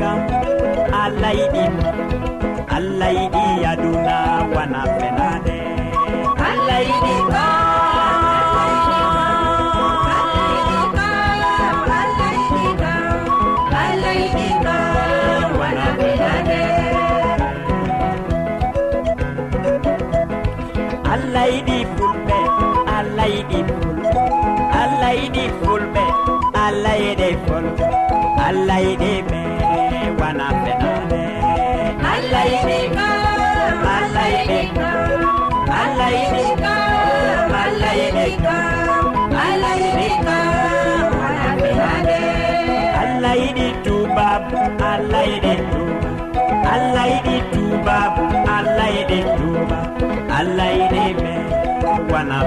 kam allah yiɗi allah yiɗi ya yiɗi tubab allah yiɗi tuba allah yiɗi tubab allah yiɗi tuba allah yiɗi me wana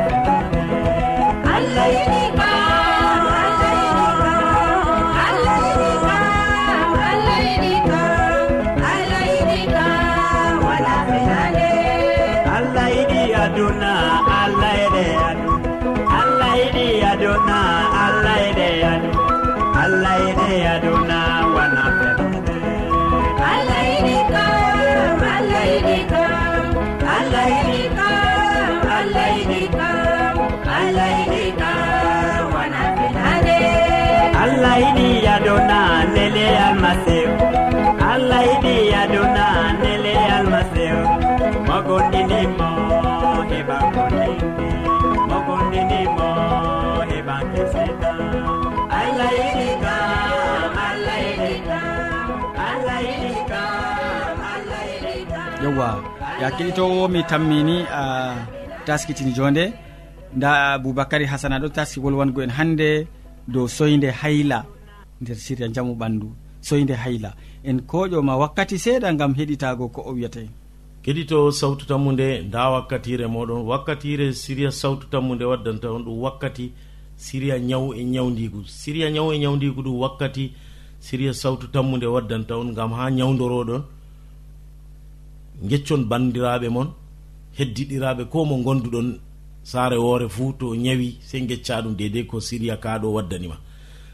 allah yiɗi yewwa ya keɗitowo mi tammini a taskitini jonde. Nda aboubacary hasana ɗo taski wolwango en hannde dow soyde hayla nder siriya jamu ɓandu. Soyde hayla. En koƴoma wakkati seeɗa gam heɗitago ko o wiyata en keɗito sawtu tammude nda wakkatire moɗon. Wakkatire siriya sawtu tammude waddanta on ɗum wakkati siriya ñaw e ñawdigu siriya ñaw e ñawdigu ɗum wakkati siriya sawtu tammude waddanta on gam ha ñawdoroɗon geccon bandiraɓe moon heddiɗiraɓe ko mo gonduɗon saare woore fuu to ñawi sey gecca ɗum dedei ko siriya kaɗo waddanima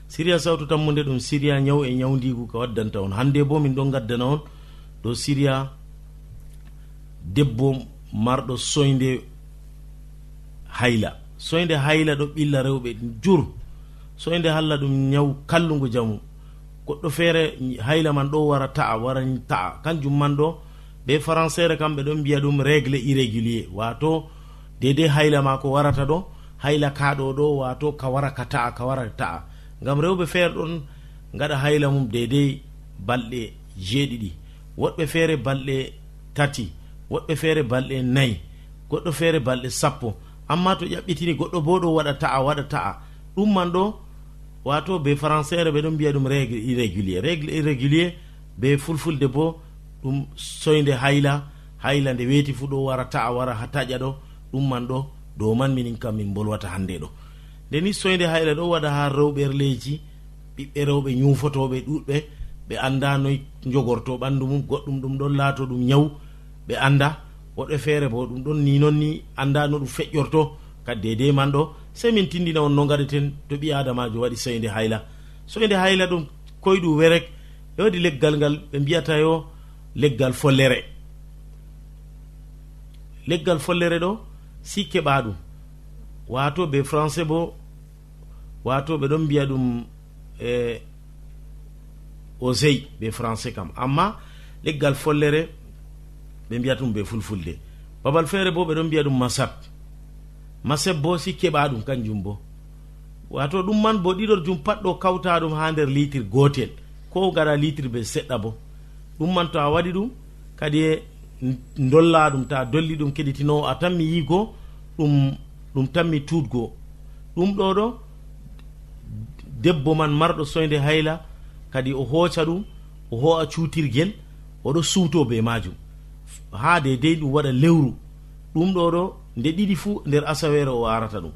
siriya sawtu tammude ɗum siriya ñaw e ñawdigu ko waddanta on. Hande bo min ɗon gaddana on dow siriya debbo marɗo soyde hayla. Soyde hayla ɗo ɓilla rewɓe jur. Soyde halla ɗum ñaw kallugu jamu. Goɗɗo feere hayla man ɗo wara ta'a wara ta'a. Kanjum man ɗo ɓe françaire kamɓe ɗon mbiya ɗum régle irrégulier. Wato dede hayla ma ko warata ɗo hayla kaɗo ɗo wato ka wara ka ta'a ka wara ta'a. Ngam rewɓe feere ɗon gaɗa hayla mum dedei balɗe jeeɗiɗi. Woɗɓe feere balɗe tati. woɗɓe feere balɗe nayi goɗɗo feere balɗe sappo. Amma to ƴaɓɓitini goɗɗo bo ɗo waɗa ta'a waɗa ta'a. Ɗum man ɗo wato be françaire ɓe ɗon mbiya ɗum régle irrégulier. Régle irrégulier be fulfulde bo ɗum soyde hayla hayla nde weeti fuu ɗo wara ta'a wara ha taƴa ɗo. Ɗum man ɗo dow man minin kam min bolwata hannde ɗo. Nde ni soyde hayla ɗo waɗa ha rewɓerleji ɓiɓɓe rewɓe ñuufotoɓe ɗuɗɓe ɓe annda noy jogorto ɓanndu mum goɗɗum ɗum ɗon laato ɗum ñawu ɓe anda woɗɓe feere bo ɗum ɗon ni noon ni anda no ɗum feƴƴorto. Kadi dede man ɗo sey min tindina on no gaɗeten to ɓi adamajo waɗi soyde hayla. Soyde hayla ɗum koyɗum werek e waɗi leggal ngal ɓe mbiyata yo leggal follere. Leggal follere ɗo si keɓa ɗum. Wato ɓe français bo wato ɓe ɗon mbiya ɗum eh, e osey ɓe français kam. Amma leggal follere ɓe mbiya ɗum ɓe fulfulde. Babal feere bo ɓe ɗon mbiya ɗum masab. Maseb bo si keɓa ɗum kanjum bo. Wato ɗum man bo ɗiɗorjum pat ɗo kawta ɗum ha nder litre gotel ko gara litre be seɗɗa bo. Ɗum man to a waɗi ɗum kadi e dolla ɗum ta dolli ɗum keɗitinowo a tanmi yigo ɗum ɗum tanmi tutgo ɗum ɗo ɗo debbo man marɗo soyde hayla kadi o hooca ɗum o ho'a cuutirguel oɗo suuto be majum ha dedei ɗum waɗa lewru. Ɗum ɗo ɗo nde ɗiɗi fuu nder asawere o arata ɗum.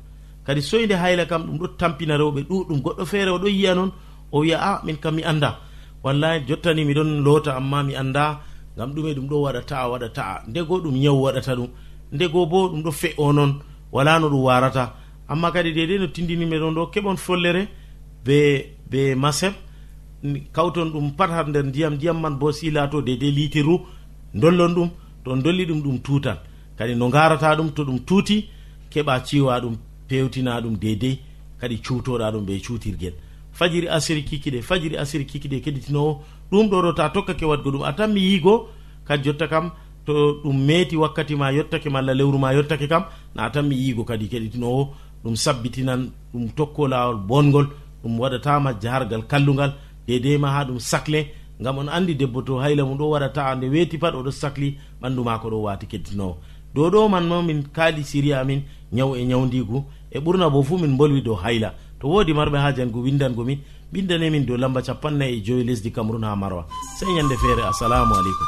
Kadi soyde hayla kam ɗum ɗo tampina rewɓe ɗuɗum goɗɗo feere oɗo yiya noon o wiya a ah, min kam mi annda. Wallahi jottani miɗon loota amma mi annda ngam ɗume ɗum ɗo waɗa ta'a waɗa ta'a. Ndego ɗum nyawu waɗata ɗum. Ndego bo ɗum ɗo fe'o noon wala no ɗum warata. Amma kadi dedei no tindinimɓe ɗon ɗo keɓon follere be be maseb kawton ɗum pat har nder ndiyam ndiyam man bo si laato dedei litiru dollon ɗum to dolli ɗum ɗum tuutan. Kadi no garata ɗum to ɗum tuuti keɓa ciwa ɗum pewtina ɗum deydey kadi cuutoɗa ɗum ɓe cuutirguel fajiri asiri kikiɗe fajiri asiri kikiɗe keɗitinowo ɗum ɗo ɗo ta tokkake wadgo ɗum a tan mi yigo kadi jotta kam to ɗum meeti wakkati ma yettake malla lewru ma yettake kam na tan mi yigo kadi keɗitinowo. Ɗum sabbitinan ɗum tokko lawol bongol ɗum waɗatama jahargal kallugal dedei ma ha ɗum sacle ngam on andi debbo to hayla mum ɗo waɗa ta'a nde weeti pat oɗo sahli ɓandu mako ɗo wati keddinowo dow ɗo man ma min kaali siri amin ñaw e ñawdigu e ɓurna bo fuu min bolwi dow hayla. To woodi marɓe hajangu windangomin ɓindanemin dow lamba capannayyi e joyi lesdi cameron ha marwa. Sey ñande feere assalamu aleykum.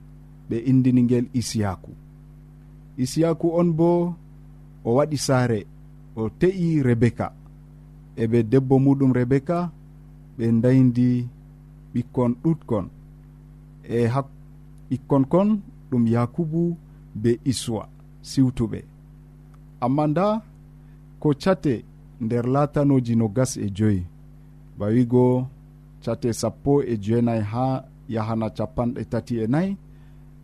ɓe indini ngel isiyaku. Isiyaku on bo o waɗi saare o te'i rebeka. Eɓe debbo muɗum rebeka ɓe daydi ɓikkon ɗutkon e hak ɓikkon kon ɗum yakubu be iswa siwtuɓe. Amma nda ko cate nder latanoji no gas e joyi. Bawigo cate sappo e jeenayi ha yahana capanɗe tati e nayyi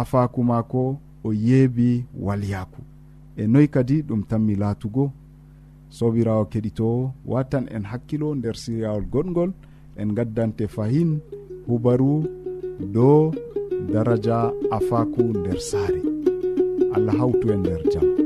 afaku maako o yeebi walyaku e noyi kadi ɗum tanmi laatugo sobirawo keɗito watan en hakkilo nder siryawol goɗgol en gaddante fahin hubaru dow daraja afaku nder saare. Allah hawtu en nder jam.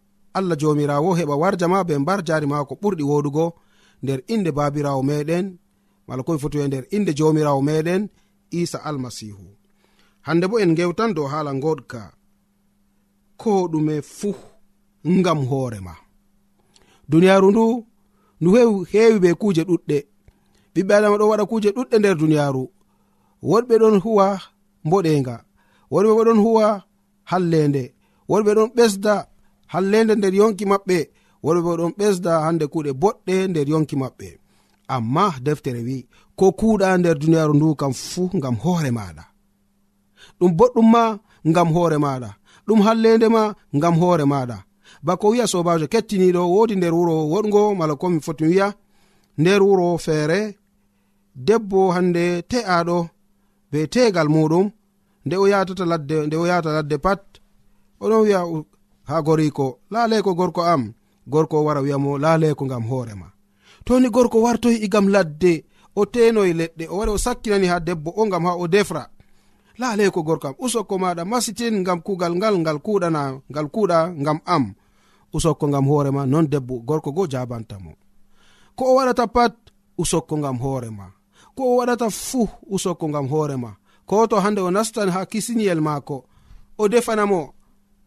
allah jomirawo heɓa warja ma be mbar jari mako ɓurɗi woɗugo nder inde babirawo meɗen mala komi foti e nder inde jomirawo meɗen isa almasihu. Hande bo en gewtan dow hala goɗka ko ɗume fuu ngam hoorema duniyaru ndu ndu heewi be kuuje ɗuɗɗe. Ɓiɓɓe adama ɗo waɗa kuuje ɗuɗɗe nder duniyaru. Woɗɓe ɗon huwa mboɗenga woɗɓe bo ɗon huwa hallende woɗɓe ɗon ɓesda hallende nder yonki maɓɓe worɓe ɗon ɓesda hande kuuɗe boɗɗe nder yonki maɓɓe amma deftere wi ko kuuɗa nder duniyaaru ndu kam fuu ngam hoore maɗa ɗum boɗɗum ma ngam hoore maɗa ɗum hallende ma ngam hoore maɗa bako wiya sobajo kettiniɗo wodi nder wuro woɗgo mala komi foti wiya nder wuro feere debbo hande te'aɗo be tegal muɗum nde o yatata ladde nde o yata ladde pat oɗon wiya ha goriko laale ko gorko am gorko o wara wiyamo laale ko ngam hoorema toni gorko wartoyi igam e ladde o tenoye leɗɗe o wari o sakkinani ha debbo o gam ha o defra. Laale ko gorko am usokko maɗa masitin gam kugal ngal ngal kuɗana ngal kuɗa gam am. Usokko gam hoorema non debbo gorko go jabantamo ko o waɗata pat usokko gam hoorema ko o waɗata fuu usokko gam hoorema ko to hande o nastan ha kisiniyel maako o defanamo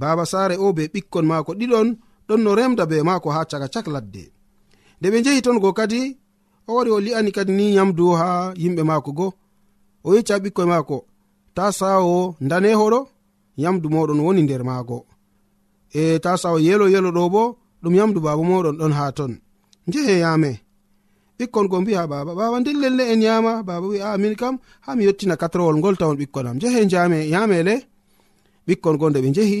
baba saare o be ɓikkon maako ɗiɗon ɗon no remda be maako ha caka cak ladde. Nde ɓe njehi ton go kadi o wari o li'ani kadi ni yamdu ha yimɓe maako go. O yecca ɓikkoye maako ta sawo ndanehoɗo yamdu moɗon woni nder maago. E ta sawo yelo yelo ɗo bo ɗum yamdu baba moɗon ɗon ha ton. Njehe yame ɓikkon go mbiha baba baba nden lelle en yama baba wi a min kam ha mi yettina katrowol ngol tawon ɓikkon am. Njehe jame yamele ɓikkon go nde ɓe njehi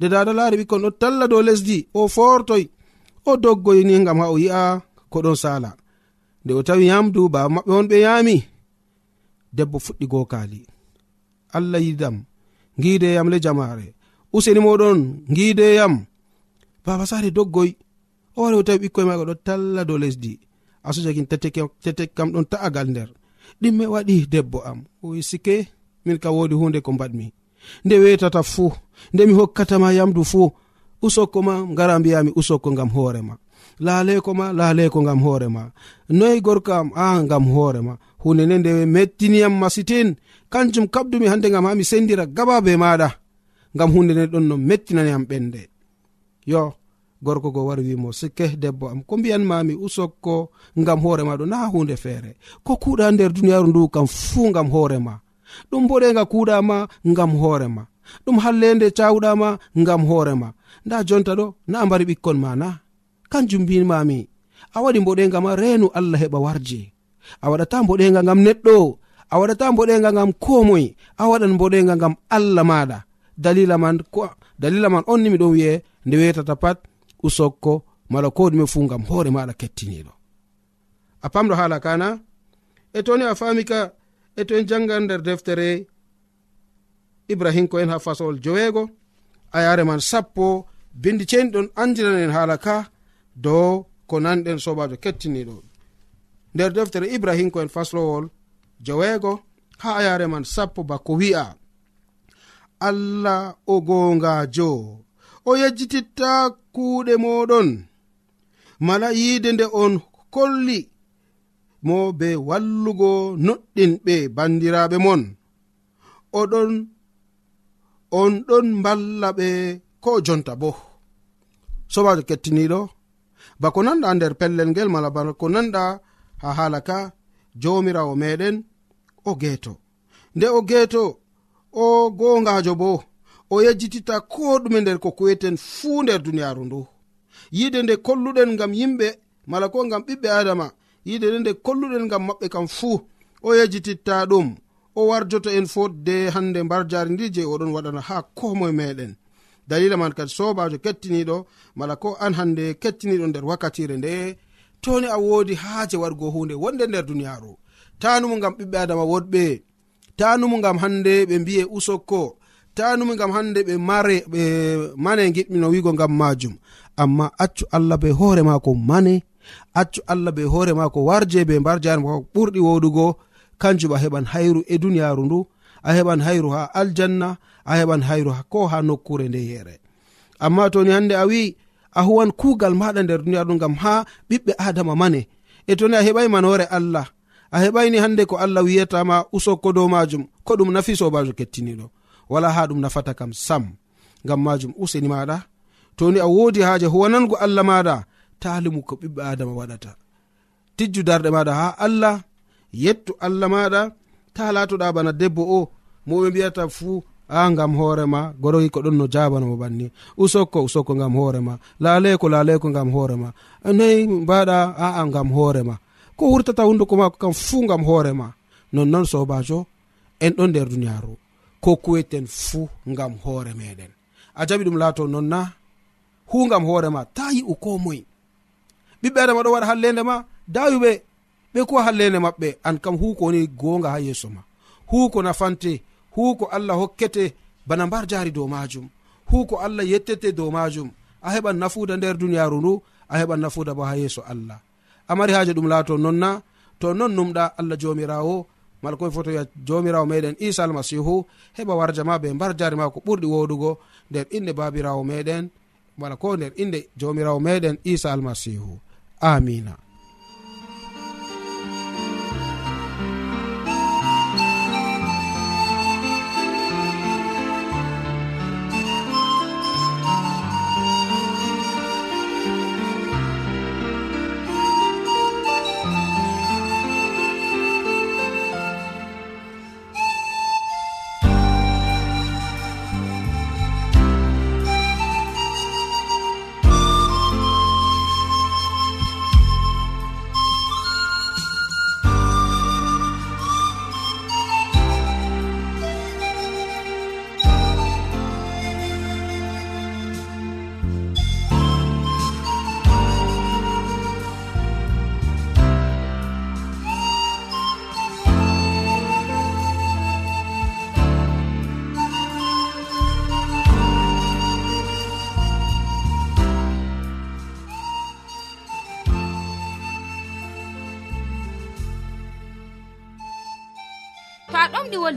de dada laari ɓikkon ɗo talla dow lesdi o fortoy o doggoyni gam ha o yi'a ko ɗon sala nde o tawi yamdu baba maɓɓe on ɓe yami debbo fuɗɗi gokali allah yidam gideyam le jamare useni moɗon gideyam baba sare doggoy o wari o tawi ɓikkoye maga ɗo talla dow lesdi. Asujakin tetek kam ɗon ta'agal nder. Ɗimme waɗi debbo am. O sike min ka wodi hunde ko mbaɗmi. Nde wetata fuu nde mi hokkatama yamdu fuu usokko ma ngara mbiyami usokko ngam hoorema laaleko ma laaleko ngam hoorema noyi gorko am a ngam hoorema hunde nde nde mettiniyam masitin kanjum kabdumi hande ngam ha mi sendira gaba be maɗa ngam hunde nde ɗon no mettinaniyam ɓende. Yo gorko go wari wimo sikke debbo am ko mbiyanmami usokko ngam hoorema ɗo na hunde feere. Ko kuuɗa nder duniyaru ndu kam fuu ngam hoorema ɗum boɗenga kuuɗama ngam hoorema ɗum hallende cawuɗama ngam hoorema nda jonta ɗo na mbari ɓikkon ma na kanjum mbimami a waɗi mboɗenga ma reenu allah heɓa warje. A waɗata mboɗenga ngam neɗɗo a waɗata mboɗenga ngam komoy a waɗan mboɗenga ngam allah maɗa. Dalila man dalila man on ni miɗon wi'e nde wetata pat usokko mala ko ɗume fu ngam hoore maɗa kettiniɗo. A pamɗo hala kana? E toni a fami ka e to en jangan nder deftere ibrahim ko en ha fasowol joweego. A yare man sappo bindi ceni ceniɗon andiranen haala ka dow ko nanɗen sobajo kettiniɗo nder deftere ibrahim ko en faslowol joweego ha a yare man sappo bako wi'a. Allah o gongajo o yejjititta kuuɗe moɗon mala yiide nde on kolli mo be wallugo noɗɗinɓe bandiraɓe mon. Oɗon on ɗon mballa ɓe ko jonta bo. Sobajo kettiniɗo bako nanɗa nder pellel ngel mala bako nanɗa ha hala ka jomirawo meɗen o geeto nde o geeto o gongajo bo o yejjititta ko ɗume nder ko kuweten fuu nder duniyaru ndu. Yide nde kolluɗen ngam yimɓe mala ko ngam ɓiɓɓe adama yide nde nde kolluɗen ngam maɓɓe kam fuu o yejjititta ɗum. o warjoto en fotde hande mbar jari ndi je oɗon waɗana ha komoe meɗen. Dalila man kadi sobajo kettiniɗo mala ko an hande kettiniɗo nder wakkatire nde toni a wodi haaje wargo hunde wonde nder duniyaru. Tanumu gam ɓiɓɓe adama woɗɓe tanumu gam hande ɓe mbiye usokko tanumu gam hande ɓe mare ɓe mane giɗmino wigo gam majum. Amma accu allah be hoore mako mane accu allah be hoore mako warje be mbar jari mako ɓurɗi woɗugo kanjum a heɓan hayru e duniyaru ndu a heɓan hayru ha aljanna a heɓan hayru ko ha nokkure nde yere amma toni hande a wi a huwan kuugal maɗa nder duniyaru ɗo gam ha ɓiɓɓe adama mane. E toni a heɓai manore allah a heɓaini hande ko allah wiyatama usokko dow majum ko ɗum nafi sobajo kettiniɗo wala ha ɗum nafata kam sam gam majum useni maɗa toni a wodi haaje huwanango allah maɗa talimu ko ɓiɓɓe adama waɗata. Tijju darɗe maɗa ha allah yettu allah maɗa ta latoɗa bana debbo o. Moɓe mbiyata fuu a gam hoorema goroyi ko ɗon no jabanamo banni. Usokko usokko gam hoorema laleko laleko gam hoorema noyi mbaɗa aa gam hoorema ko wurtata hunduko mako kam fuu gam hoorema nonnoon sobajo en ɗon nder duniyaru. Ko kuweten fuu gam hoore meɗen. A jaɓi ɗum laato nonna hu gam hoorema ta yi'u ko moyi. Ɓiɓɓe adama ɗo waɗa hallende ma dayuɓe ɓe ko hallende maɓɓe an kam huko woni gonga ha yeeso ma. Huko nafante huko allah hokkete bana mbar jaari dow majum huko allah yettete dow majum a heɓan nafuda nder duniyaru ndu a heɓan nafuda bo ha yeeso allah. Amari haji ɗum laato nonna to non numɗa allah jomirawo mala koye foto wiya jomirawo meɗen isa almasihu heɓa warja ma be mbar jari ma ko ɓurɗi woɗugo nder inde babirawo meɗen wala ko nder inde jomirawo meɗen isa almasihu amina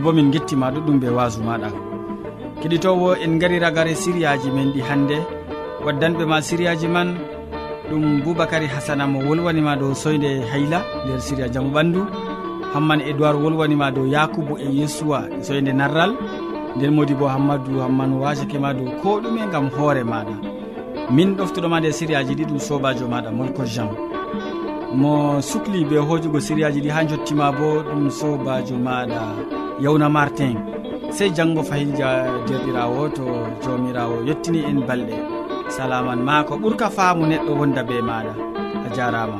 kadi bo min gettima ɗuɗɗum be wasu maɗa. Keɗitowo en gari ragare siriyaji men ɗi hannde waddanɓe ma siriyaji man ɗum boubacary hasana mo wolwanima dow soyde hayla nder siria jaamu ɓandu. Hamman edoird wolwanima dow yakubu e yesuwa e soyde narral. Nden modi bo hammadou hamman wasakema dow ko ɗume gam hoore maɗa. Min ɗoftuɗoma nde sériyaji ɗi ɗum sobajo maɗa molko jean mo sukli be hojugo sériyaji ɗi ha jottima bo ɗum sobajo maɗa. yawna martin. Sey janngo fayin derɗirawo to jawmirawo yettini en balɗe. Salaman ma ko ɓurka faamu neɗɗo wonda be maɗa a jarama